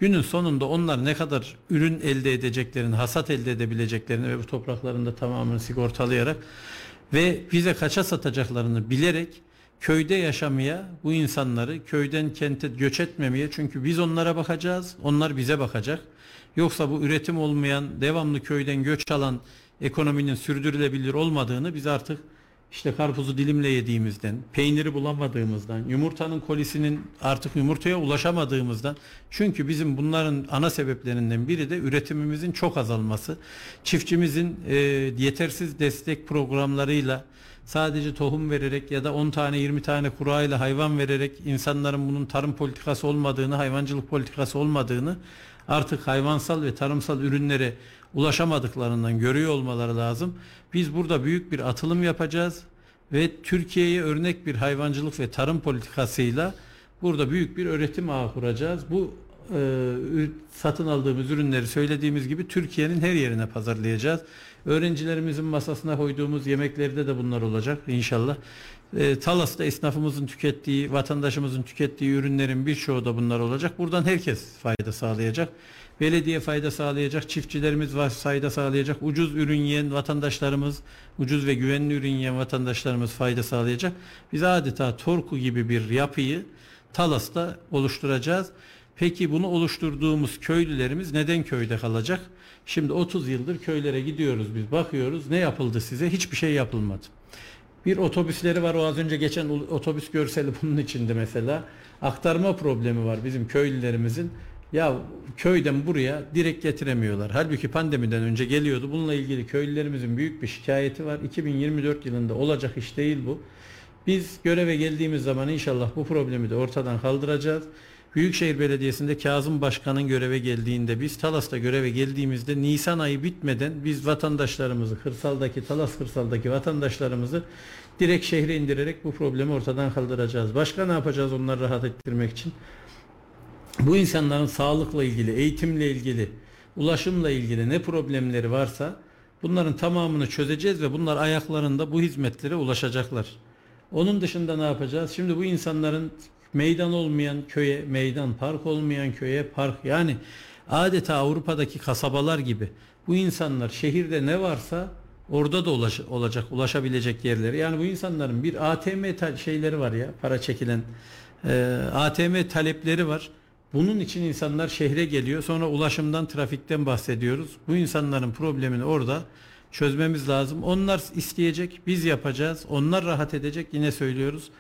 Günün sonunda onlar ne kadar ürün elde edeceklerini, hasat elde edebileceklerini ve bu toprakların da tamamını sigortalayarak ve bize kaça satacaklarını bilerek köyde yaşamaya bu insanları köyden kente göç etmemeye çünkü biz onlara bakacağız onlar bize bakacak. Yoksa bu üretim olmayan devamlı köyden göç alan ekonominin sürdürülebilir olmadığını biz artık işte karpuzu dilimle yediğimizden, peyniri bulamadığımızdan, yumurtanın kolisinin artık yumurtaya ulaşamadığımızdan. Çünkü bizim bunların ana sebeplerinden biri de üretimimizin çok azalması. Çiftçimizin e, yetersiz destek programlarıyla sadece tohum vererek ya da 10 tane 20 tane kurayla hayvan vererek insanların bunun tarım politikası olmadığını, hayvancılık politikası olmadığını artık hayvansal ve tarımsal ürünlere ulaşamadıklarından görüyor olmaları lazım. Biz burada büyük bir atılım yapacağız ve Türkiye'ye örnek bir hayvancılık ve tarım politikasıyla burada büyük bir öğretim ağı kuracağız. Bu e, satın aldığımız ürünleri söylediğimiz gibi Türkiye'nin her yerine pazarlayacağız. Öğrencilerimizin masasına koyduğumuz yemeklerde de bunlar olacak inşallah. E, Talas'ta esnafımızın tükettiği, vatandaşımızın tükettiği ürünlerin birçoğu da bunlar olacak. Buradan herkes fayda sağlayacak. Belediye fayda sağlayacak, çiftçilerimiz var fayda sağlayacak, ucuz ürün yiyen vatandaşlarımız, ucuz ve güvenli ürün yiyen vatandaşlarımız fayda sağlayacak. Biz adeta Torku gibi bir yapıyı Talas'ta oluşturacağız. Peki bunu oluşturduğumuz köylülerimiz neden köyde kalacak? Şimdi 30 yıldır köylere gidiyoruz biz bakıyoruz ne yapıldı size? Hiçbir şey yapılmadı. Bir otobüsleri var o az önce geçen otobüs görseli bunun içinde mesela. Aktarma problemi var bizim köylülerimizin. Ya köyden buraya direkt getiremiyorlar. Halbuki pandemiden önce geliyordu. Bununla ilgili köylülerimizin büyük bir şikayeti var. 2024 yılında olacak iş değil bu. Biz göreve geldiğimiz zaman inşallah bu problemi de ortadan kaldıracağız Büyükşehir Belediyesi'nde Kazım Başkan'ın göreve geldiğinde biz Talas'ta göreve geldiğimizde Nisan ayı bitmeden biz vatandaşlarımızı kırsaldaki Talas kırsaldaki vatandaşlarımızı direkt şehre indirerek bu problemi ortadan kaldıracağız. Başka ne yapacağız onları rahat ettirmek için? Bu insanların sağlıkla ilgili, eğitimle ilgili, ulaşımla ilgili ne problemleri varsa bunların tamamını çözeceğiz ve bunlar ayaklarında bu hizmetlere ulaşacaklar. Onun dışında ne yapacağız? Şimdi bu insanların meydan olmayan köye meydan, park olmayan köye park yani adeta Avrupa'daki kasabalar gibi bu insanlar şehirde ne varsa orada da ulaş, olacak, ulaşabilecek yerleri. Yani bu insanların bir ATM şeyleri var ya, para çekilen e, ATM talepleri var. Bunun için insanlar şehre geliyor. Sonra ulaşımdan, trafikten bahsediyoruz. Bu insanların problemini orada çözmemiz lazım. Onlar isteyecek, biz yapacağız. Onlar rahat edecek. Yine söylüyoruz.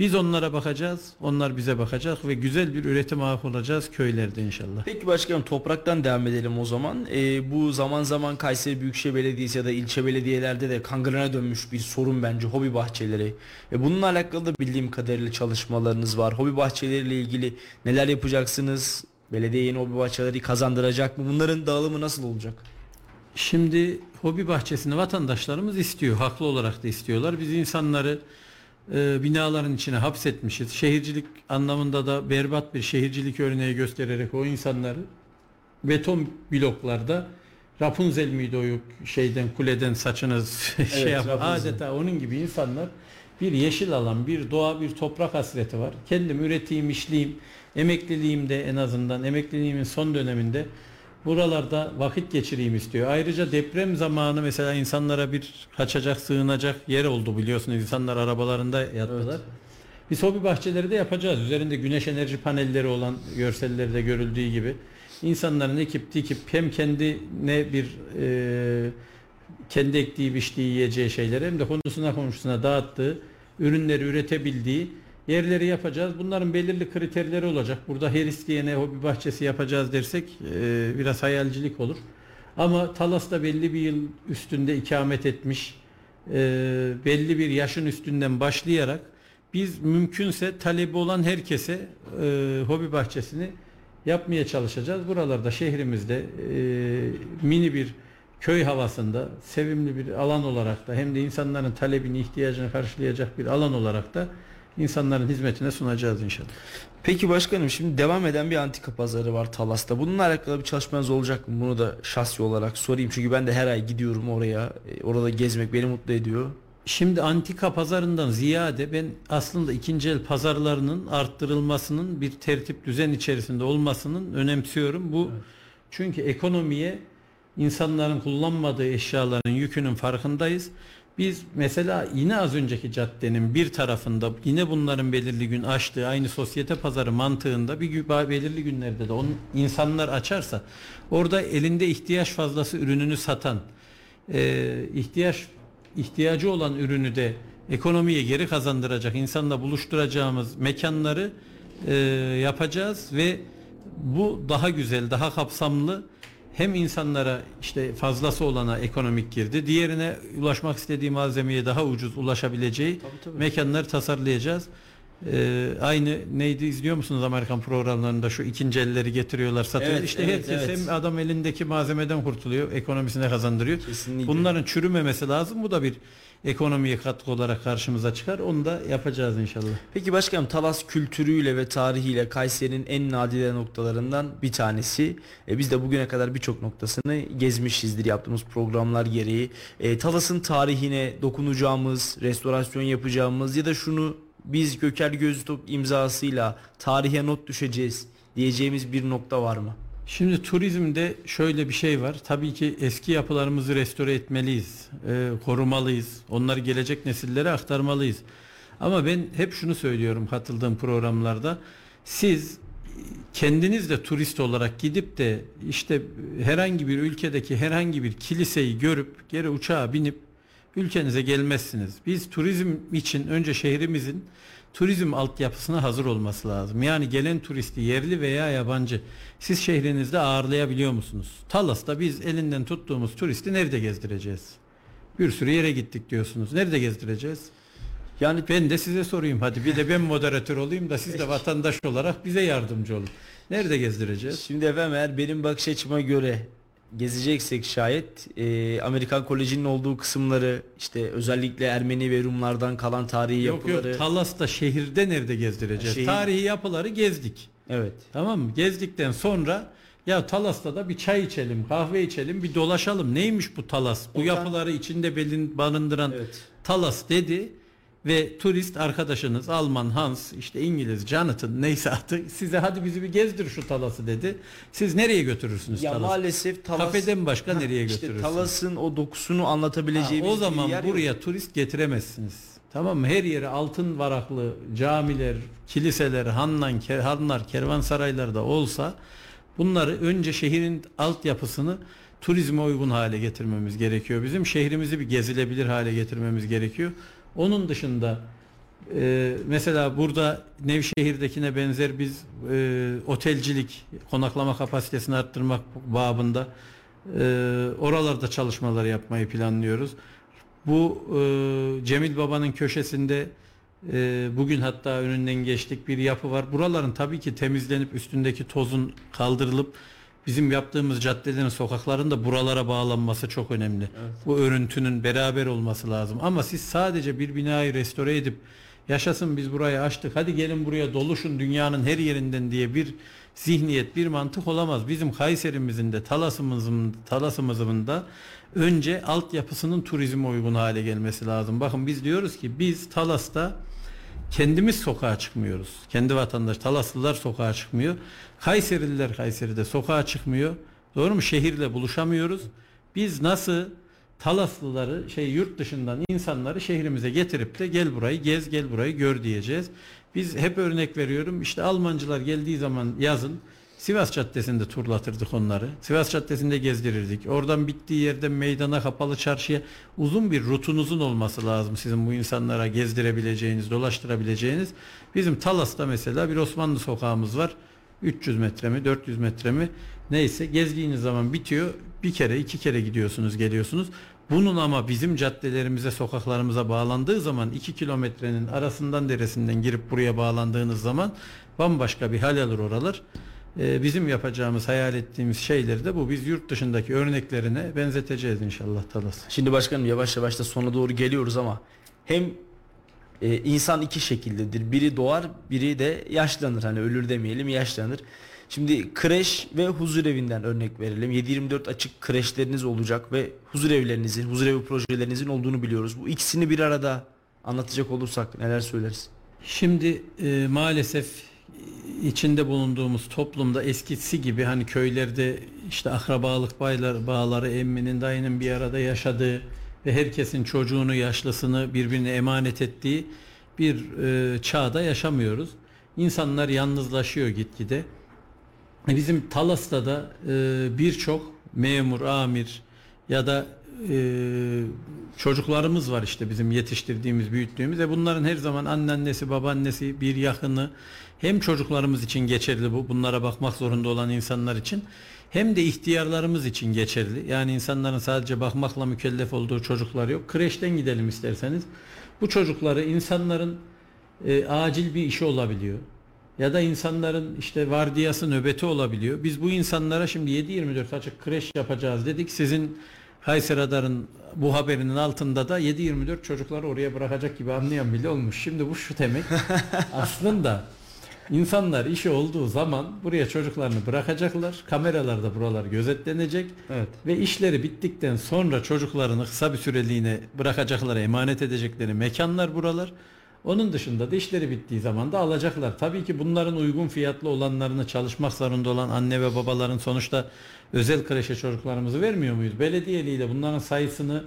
Biz onlara bakacağız, onlar bize bakacak ve güzel bir üretim ağı olacağız köylerde inşallah. Peki başkanım topraktan devam edelim o zaman. Ee, bu zaman zaman Kayseri Büyükşehir Belediyesi ya da ilçe belediyelerde de kangrına dönmüş bir sorun bence hobi bahçeleri. Ve bununla alakalı da bildiğim kadarıyla çalışmalarınız var. Hobi bahçeleriyle ilgili neler yapacaksınız? Belediye yeni hobi bahçeleri kazandıracak mı? Bunların dağılımı nasıl olacak? Şimdi hobi bahçesini vatandaşlarımız istiyor. Haklı olarak da istiyorlar. Biz insanları e, binaların içine hapsetmişiz. Şehircilik anlamında da berbat bir şehircilik örneği göstererek o insanları beton bloklarda Rapunzel miydi o şeyden kuleden saçınız evet, şey yap adeta onun gibi insanlar bir yeşil alan, bir doğa, bir toprak hasreti var. Kendim üreteyim, işleyeyim. Emekliliğimde en azından emekliliğimin son döneminde buralarda vakit geçireyim istiyor. Ayrıca deprem zamanı mesela insanlara bir kaçacak, sığınacak yer oldu biliyorsunuz. İnsanlar arabalarında yattılar. Evet. Biz hobi bahçeleri de yapacağız. Üzerinde güneş enerji panelleri olan görsellerde görüldüğü gibi insanların ekip dikip hem kendine bir e, kendi ektiği biçtiği yiyeceği şeyleri hem de konusuna komşusuna dağıttığı ürünleri üretebildiği yerleri yapacağız. Bunların belirli kriterleri olacak. Burada her isteyene hobi bahçesi yapacağız dersek e, biraz hayalcilik olur. Ama Talas'ta belli bir yıl üstünde ikamet etmiş, e, belli bir yaşın üstünden başlayarak biz mümkünse talebi olan herkese e, hobi bahçesini yapmaya çalışacağız. Buralarda şehrimizde e, mini bir köy havasında sevimli bir alan olarak da hem de insanların talebini ihtiyacını karşılayacak bir alan olarak da insanların hizmetine sunacağız inşallah. Peki başkanım şimdi devam eden bir antika pazarı var Talas'ta. Bununla alakalı bir çalışmanız olacak mı? Bunu da şahsi olarak sorayım. Çünkü ben de her ay gidiyorum oraya. E, orada gezmek beni mutlu ediyor. Şimdi antika pazarından ziyade ben aslında ikinci el pazarlarının arttırılmasının bir tertip düzen içerisinde olmasının önemsiyorum. Bu evet. çünkü ekonomiye insanların kullanmadığı eşyaların yükünün farkındayız. Biz mesela yine az önceki caddenin bir tarafında yine bunların belirli gün açtığı aynı sosyete pazarı mantığında bir belirli günlerde de onun insanlar açarsa orada elinde ihtiyaç fazlası ürününü satan e, ihtiyaç ihtiyacı olan ürünü de ekonomiye geri kazandıracak insanla buluşturacağımız mekanları e, yapacağız ve bu daha güzel daha kapsamlı hem insanlara işte fazlası olana ekonomik girdi. Diğerine ulaşmak istediği malzemeye daha ucuz ulaşabileceği tabii, tabii. mekanlar tasarlayacağız. Ee, aynı neydi izliyor musunuz Amerikan programlarında şu ikinci elleri getiriyorlar satıyor. Evet, işte evet, herkes evet. hem adam elindeki malzemeden kurtuluyor, ekonomisine kazandırıyor. Kesinlikle. Bunların çürümemesi lazım. Bu da bir ekonomiye katkı olarak karşımıza çıkar. Onu da yapacağız inşallah. Peki başkanım Talas kültürüyle ve tarihiyle Kayseri'nin en nadide noktalarından bir tanesi. E, biz de bugüne kadar birçok noktasını gezmişizdir yaptığımız programlar gereği. E, Talas'ın tarihine dokunacağımız, restorasyon yapacağımız ya da şunu biz Göker Göztürk imzasıyla tarihe not düşeceğiz diyeceğimiz bir nokta var mı? Şimdi turizmde şöyle bir şey var. Tabii ki eski yapılarımızı restore etmeliyiz, e, korumalıyız. Onları gelecek nesillere aktarmalıyız. Ama ben hep şunu söylüyorum katıldığım programlarda. Siz kendiniz de turist olarak gidip de işte herhangi bir ülkedeki herhangi bir kiliseyi görüp geri uçağa binip ülkenize gelmezsiniz. Biz turizm için önce şehrimizin turizm altyapısına hazır olması lazım. Yani gelen turisti yerli veya yabancı siz şehrinizde ağırlayabiliyor musunuz? Talas'ta biz elinden tuttuğumuz turisti nerede gezdireceğiz? Bir sürü yere gittik diyorsunuz. Nerede gezdireceğiz? Yani ben de size sorayım hadi bir de ben moderatör olayım da siz de vatandaş olarak bize yardımcı olun. Nerede gezdireceğiz? Şimdi efendim eğer benim bakış açıma göre gezeceksek şayet e, Amerikan Koleji'nin olduğu kısımları işte özellikle Ermeni ve Rumlardan kalan tarihi yok, yapıları. Yok Talas'ta şehirde nerede gezdireceğiz? Şehir... Tarihi yapıları gezdik. Evet. Tamam mı? Gezdikten sonra ya Talas'ta da bir çay içelim, kahve içelim, bir dolaşalım. Neymiş bu Talas? Bu Ondan... yapıları içinde belin barındıran evet. Talas dedi ve turist arkadaşınız Alman Hans işte İngiliz Jonathan neyse adı size hadi bizi bir gezdir şu Talas'ı dedi. Siz nereye götürürsünüz ya Talas'ı? maalesef Talas kafeden başka nereye işte götürürsünüz? Talas'ın o dokusunu anlatabileceğimiz ha, o zaman yer buraya yok. turist getiremezsiniz. Tamam mı? Her yere altın varaklı camiler, kiliseler, hanlar, hanlar, kervansaraylar da olsa bunları önce şehrin altyapısını turizme uygun hale getirmemiz gerekiyor. Bizim şehrimizi bir gezilebilir hale getirmemiz gerekiyor. Onun dışında e, mesela burada Nevşehir'dekine benzer biz e, otelcilik, konaklama kapasitesini arttırmak babında e, oralarda çalışmalar yapmayı planlıyoruz. Bu e, Cemil Baba'nın köşesinde e, bugün hatta önünden geçtik bir yapı var. Buraların tabii ki temizlenip üstündeki tozun kaldırılıp bizim yaptığımız caddelerin sokakların da buralara bağlanması çok önemli. Evet. Bu örüntünün beraber olması lazım. Ama siz sadece bir binayı restore edip yaşasın biz burayı açtık hadi gelin buraya doluşun dünyanın her yerinden diye bir zihniyet bir mantık olamaz. Bizim Kayserimizin de Talas'ımızın Talas'ımızın da önce altyapısının turizme uygun hale gelmesi lazım. Bakın biz diyoruz ki biz Talas'ta kendimiz sokağa çıkmıyoruz. Kendi vatandaş Talaslılar sokağa çıkmıyor. Kayserililer Kayseri'de sokağa çıkmıyor. Doğru mu? Şehirle buluşamıyoruz. Biz nasıl Talaslıları şey yurt dışından insanları şehrimize getirip de gel burayı gez gel burayı gör diyeceğiz. Biz hep örnek veriyorum. İşte Almancılar geldiği zaman yazın Sivas Caddesi'nde turlatırdık onları. Sivas Caddesi'nde gezdirirdik. Oradan bittiği yerde meydana kapalı çarşıya uzun bir rutunuzun olması lazım sizin bu insanlara gezdirebileceğiniz, dolaştırabileceğiniz. Bizim Talas'ta mesela bir Osmanlı sokağımız var. 300 metre mi 400 metre mi neyse gezdiğiniz zaman bitiyor. Bir kere iki kere gidiyorsunuz geliyorsunuz. Bunun ama bizim caddelerimize sokaklarımıza bağlandığı zaman 2 kilometrenin arasından deresinden girip buraya bağlandığınız zaman bambaşka bir hal alır oralar. Ee, bizim yapacağımız hayal ettiğimiz şeyleri de bu biz yurt dışındaki örneklerine benzeteceğiz inşallah Talas. Şimdi başkanım yavaş yavaş da sona doğru geliyoruz ama hem e, insan iki şekildedir. Biri doğar, biri de yaşlanır. Hani ölür demeyelim, yaşlanır. Şimdi kreş ve huzur evinden örnek verelim. 7-24 açık kreşleriniz olacak ve huzur evlerinizin, huzur evi projelerinizin olduğunu biliyoruz. Bu ikisini bir arada anlatacak olursak neler söyleriz? Şimdi e, maalesef içinde bulunduğumuz toplumda eskisi gibi hani köylerde işte akrabalık bağları, bağları emminin dayının bir arada yaşadığı ve herkesin çocuğunu yaşlısını birbirine emanet ettiği bir e, çağda yaşamıyoruz. İnsanlar yalnızlaşıyor gitgide. E, bizim Talas'ta da e, birçok memur, amir ya da e, çocuklarımız var işte bizim yetiştirdiğimiz, büyüttüğümüz ve bunların her zaman anneannesi, babaannesi, bir yakını hem çocuklarımız için geçerli bu, bunlara bakmak zorunda olan insanlar için hem de ihtiyarlarımız için geçerli. Yani insanların sadece bakmakla mükellef olduğu çocuklar yok. Kreşten gidelim isterseniz. Bu çocukları insanların e, acil bir işi olabiliyor. Ya da insanların işte vardiyası nöbeti olabiliyor. Biz bu insanlara şimdi 7-24 açık kreş yapacağız dedik. Sizin Kayseri Radar'ın bu haberinin altında da 7-24 çocukları oraya bırakacak gibi anlayan bile olmuş. Şimdi bu şu demek aslında İnsanlar işi olduğu zaman buraya çocuklarını bırakacaklar. Kameralarda buralar gözetlenecek. Evet. Ve işleri bittikten sonra çocuklarını kısa bir süreliğine bırakacaklar, emanet edecekleri mekanlar buralar. Onun dışında da işleri bittiği zaman da alacaklar. Tabii ki bunların uygun fiyatlı olanlarını çalışmak zorunda olan anne ve babaların sonuçta özel kreşe çocuklarımızı vermiyor muyuz? Belediyeliğiyle bunların sayısını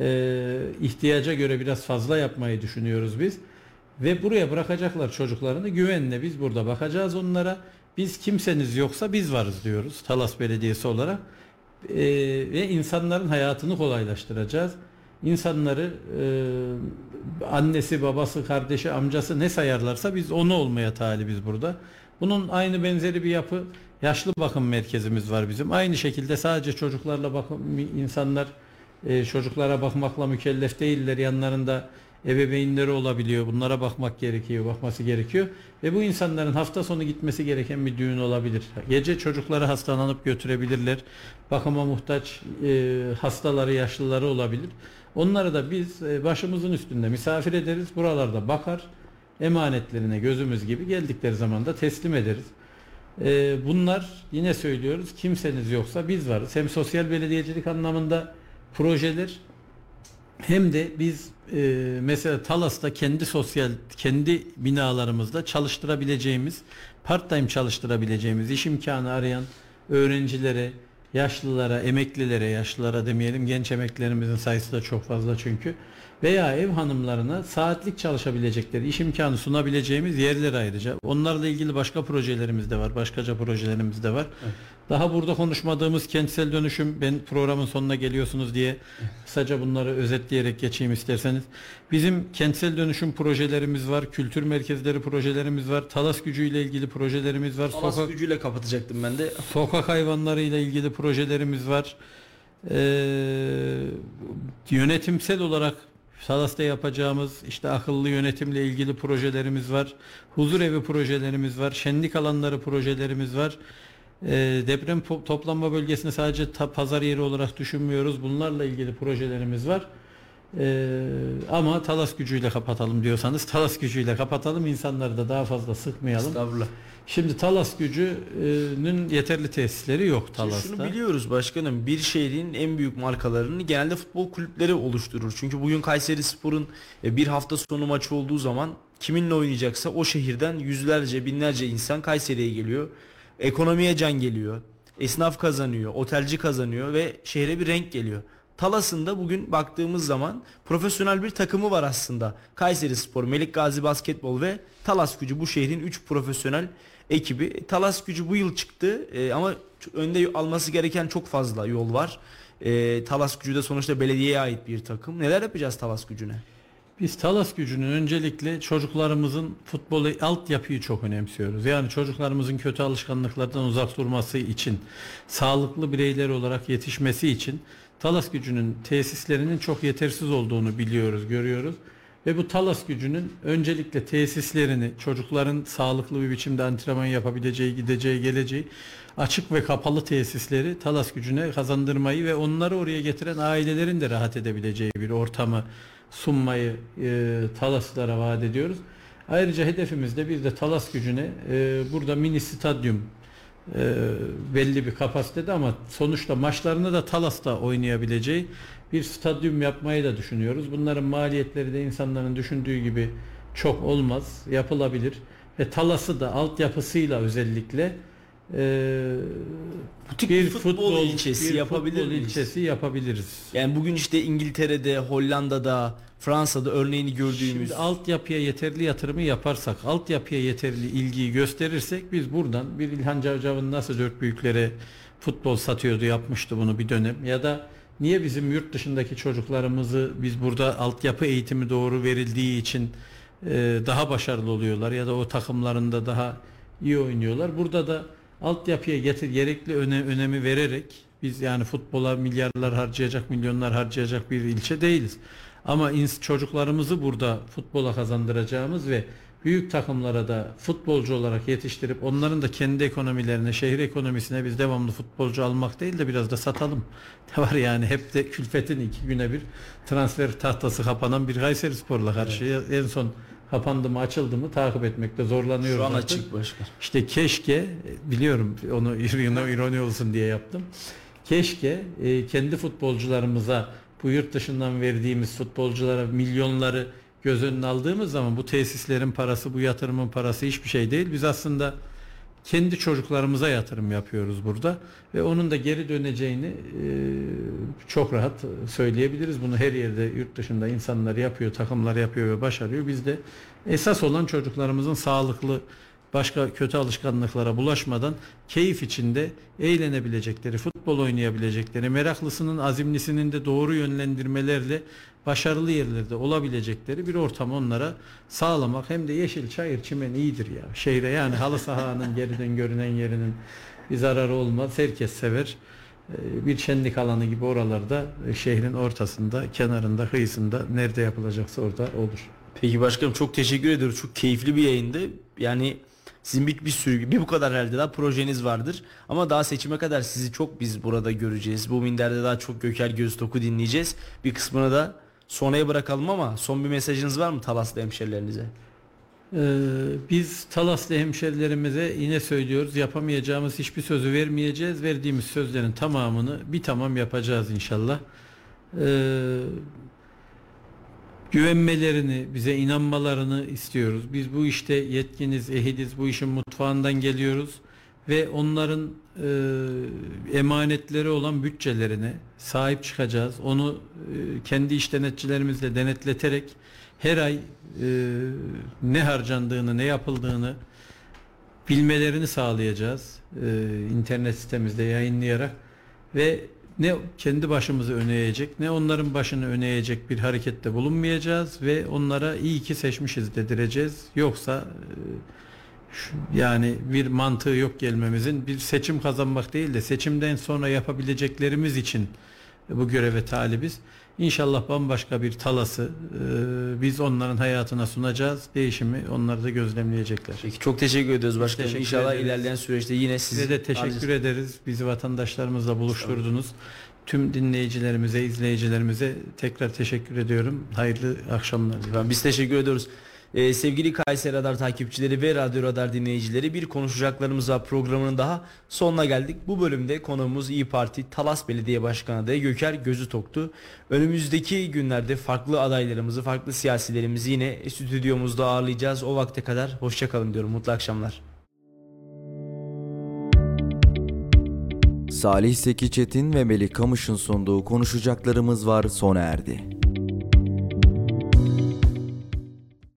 e, ihtiyaca göre biraz fazla yapmayı düşünüyoruz biz. Ve buraya bırakacaklar çocuklarını güvenle biz burada bakacağız onlara. Biz kimseniz yoksa biz varız diyoruz Talas Belediyesi olarak. Ee, ve insanların hayatını kolaylaştıracağız. İnsanları e, annesi, babası, kardeşi, amcası ne sayarlarsa biz onu olmaya talibiz burada. Bunun aynı benzeri bir yapı yaşlı bakım merkezimiz var bizim. Aynı şekilde sadece çocuklarla bakım insanlar e, çocuklara bakmakla mükellef değiller. Yanlarında ebeveynleri olabiliyor. Bunlara bakmak gerekiyor, bakması gerekiyor. Ve bu insanların hafta sonu gitmesi gereken bir düğün olabilir. Gece çocukları hastalanıp götürebilirler. Bakıma muhtaç e, hastaları, yaşlıları olabilir. Onları da biz e, başımızın üstünde misafir ederiz. Buralarda bakar. Emanetlerine gözümüz gibi geldikleri zaman da teslim ederiz. E, bunlar yine söylüyoruz kimseniz yoksa biz varız. Hem sosyal belediyecilik anlamında projeler hem de biz e, mesela Talas'ta kendi sosyal kendi binalarımızda çalıştırabileceğimiz part time çalıştırabileceğimiz iş imkanı arayan öğrencilere yaşlılara, emeklilere, yaşlılara demeyelim genç emeklilerimizin sayısı da çok fazla çünkü veya ev hanımlarına saatlik çalışabilecekleri iş imkanı sunabileceğimiz yerler ayrıca. Onlarla ilgili başka projelerimiz de var. Başkaca projelerimiz de var. Evet. Daha burada konuşmadığımız kentsel dönüşüm ben programın sonuna geliyorsunuz diye kısaca bunları özetleyerek geçeyim isterseniz. Bizim kentsel dönüşüm projelerimiz var. Kültür merkezleri projelerimiz var. Talas gücüyle ilgili projelerimiz var. Talas sokak, gücüyle kapatacaktım ben de. Sokak hayvanlarıyla ilgili projelerimiz var. Ee, yönetimsel olarak Salas'ta yapacağımız işte akıllı yönetimle ilgili projelerimiz var. Huzur evi projelerimiz var. Şenlik alanları projelerimiz var. E, deprem toplanma bölgesini sadece ta, pazar yeri olarak düşünmüyoruz. Bunlarla ilgili projelerimiz var. Ee, ama talas gücüyle kapatalım diyorsanız talas gücüyle kapatalım insanları da daha fazla sıkmayalım. Estağfurullah. Şimdi talas gücünün yeterli tesisleri yok Talas'ta. Şunu biliyoruz başkanım bir şehrin en büyük markalarını genelde futbol kulüpleri oluşturur. Çünkü bugün Kayseri Spor'un e, bir hafta sonu maçı olduğu zaman kiminle oynayacaksa o şehirden yüzlerce binlerce insan Kayseri'ye geliyor. Ekonomiye can geliyor. Esnaf kazanıyor, otelci kazanıyor ve şehre bir renk geliyor. Talas'ın bugün baktığımız zaman profesyonel bir takımı var aslında. Kayseri Spor, Melik Gazi Basketbol ve Talas Gücü bu şehrin 3 profesyonel ekibi. Talas Gücü bu yıl çıktı e, ama önde alması gereken çok fazla yol var. E, Talas Gücü de sonuçta belediyeye ait bir takım. Neler yapacağız Talas Gücü'ne? Biz Talas gücünü öncelikle çocuklarımızın futbolu altyapıyı çok önemsiyoruz. Yani çocuklarımızın kötü alışkanlıklardan uzak durması için, sağlıklı bireyler olarak yetişmesi için Talas gücünün tesislerinin çok yetersiz olduğunu biliyoruz, görüyoruz. Ve bu Talas gücünün öncelikle tesislerini çocukların sağlıklı bir biçimde antrenman yapabileceği, gideceği, geleceği açık ve kapalı tesisleri Talas gücüne kazandırmayı ve onları oraya getiren ailelerin de rahat edebileceği bir ortamı sunmayı e, Talaslara vaat ediyoruz. Ayrıca hedefimiz de bir de Talas gücüne e, burada mini stadyum e, belli bir kapasitede ama sonuçta maçlarını da Talas'ta oynayabileceği bir stadyum yapmayı da düşünüyoruz. Bunların maliyetleri de insanların düşündüğü gibi çok olmaz, yapılabilir. Ve Talas'ı da altyapısıyla özellikle e, Butik bir futbol, futbol ilçesi bir yapabilir futbol miyiz? ilçesi yapabiliriz. Yani bugün işte İngiltere'de, Hollanda'da, Fransa'da örneğini gördüğümüz. Şimdi altyapıya yeterli yatırımı yaparsak, altyapıya yeterli ilgiyi gösterirsek biz buradan bir İlhan Cavcav'ın nasıl dört büyüklere futbol satıyordu yapmıştı bunu bir dönem ya da niye bizim yurt dışındaki çocuklarımızı biz burada altyapı eğitimi doğru verildiği için e, daha başarılı oluyorlar ya da o takımlarında daha iyi oynuyorlar. Burada da altyapıya getir gerekli öne, önemi vererek biz yani futbola milyarlar harcayacak, milyonlar harcayacak bir ilçe değiliz. Ama çocuklarımızı burada futbola kazandıracağımız ve büyük takımlara da futbolcu olarak yetiştirip onların da kendi ekonomilerine, şehir ekonomisine biz devamlı futbolcu almak değil de biraz da satalım. Ne var yani hep de külfetin iki güne bir transfer tahtası kapanan bir Kayseri Spor'la karşı evet. en son kapandı mı açıldı mı takip etmekte zorlanıyoruz. Şu an artık. açık başkan. İşte keşke biliyorum onu ironi olsun diye yaptım. Keşke e, kendi futbolcularımıza bu yurt dışından verdiğimiz futbolculara milyonları göz önüne aldığımız zaman bu tesislerin parası, bu yatırımın parası hiçbir şey değil. Biz aslında kendi çocuklarımıza yatırım yapıyoruz burada ve onun da geri döneceğini e, çok rahat söyleyebiliriz. Bunu her yerde yurt dışında insanlar yapıyor, takımlar yapıyor ve başarıyor. Biz de esas olan çocuklarımızın sağlıklı başka kötü alışkanlıklara bulaşmadan keyif içinde eğlenebilecekleri, futbol oynayabilecekleri, meraklısının azimlisinin de doğru yönlendirmelerle başarılı yerlerde olabilecekleri bir ortam onlara sağlamak hem de yeşil çayır çimen iyidir ya. Şehre yani halı sahanın geriden görünen yerinin bir zararı olmaz. Herkes sever. e, bir şenlik alanı gibi oralarda e, şehrin ortasında, kenarında, kıyısında nerede yapılacaksa orada olur. Peki başkanım çok teşekkür ediyoruz. Çok keyifli bir yayındı. Yani sizin bir, bir sürü bir bu kadar herhalde daha projeniz vardır. Ama daha seçime kadar sizi çok biz burada göreceğiz. Bu minderde daha çok Göker Göztok'u dinleyeceğiz. Bir kısmını da sonraya bırakalım ama son bir mesajınız var mı Talaslı hemşerilerinize? Ee, biz Talaslı hemşerilerimize yine söylüyoruz yapamayacağımız hiçbir sözü vermeyeceğiz. Verdiğimiz sözlerin tamamını bir tamam yapacağız inşallah. Ee, güvenmelerini, bize inanmalarını istiyoruz. Biz bu işte yetkiniz, ehiliz, bu işin mutfağından geliyoruz ve onların e, emanetleri olan bütçelerine sahip çıkacağız. Onu e, kendi iş denetçilerimizle denetleterek her ay e, ne harcandığını, ne yapıldığını bilmelerini sağlayacağız. E, internet sitemizde yayınlayarak ve ne kendi başımızı öne eğecek ne onların başını öne eğecek bir harekette bulunmayacağız ve onlara iyi ki seçmişiz dedireceğiz. Yoksa e, şu- yani bir mantığı yok gelmemizin bir seçim kazanmak değil de seçimden sonra yapabileceklerimiz için bu göreve talibiz. İnşallah bambaşka bir talası e, biz onların hayatına sunacağız. Değişimi onlar da gözlemleyecekler. Peki çok teşekkür ediyoruz başkanım. Teşekkür İnşallah ederiz. ilerleyen süreçte yine Size de teşekkür ederiz. Bizi vatandaşlarımızla buluşturdunuz. Tüm dinleyicilerimize, izleyicilerimize tekrar teşekkür ediyorum. Hayırlı akşamlar. Ben biz teşekkür ediyoruz. Ee, sevgili Kayseri Radar takipçileri ve Radyo Radar dinleyicileri bir konuşacaklarımız var programının daha sonuna geldik. Bu bölümde konuğumuz İyi Parti Talas Belediye Başkanı adayı Göker Gözü Toktu. Önümüzdeki günlerde farklı adaylarımızı, farklı siyasilerimizi yine stüdyomuzda ağırlayacağız. O vakte kadar hoşçakalın diyorum. Mutlu akşamlar. Salih Seki Çetin ve Melih Kamış'ın sunduğu konuşacaklarımız var sona erdi.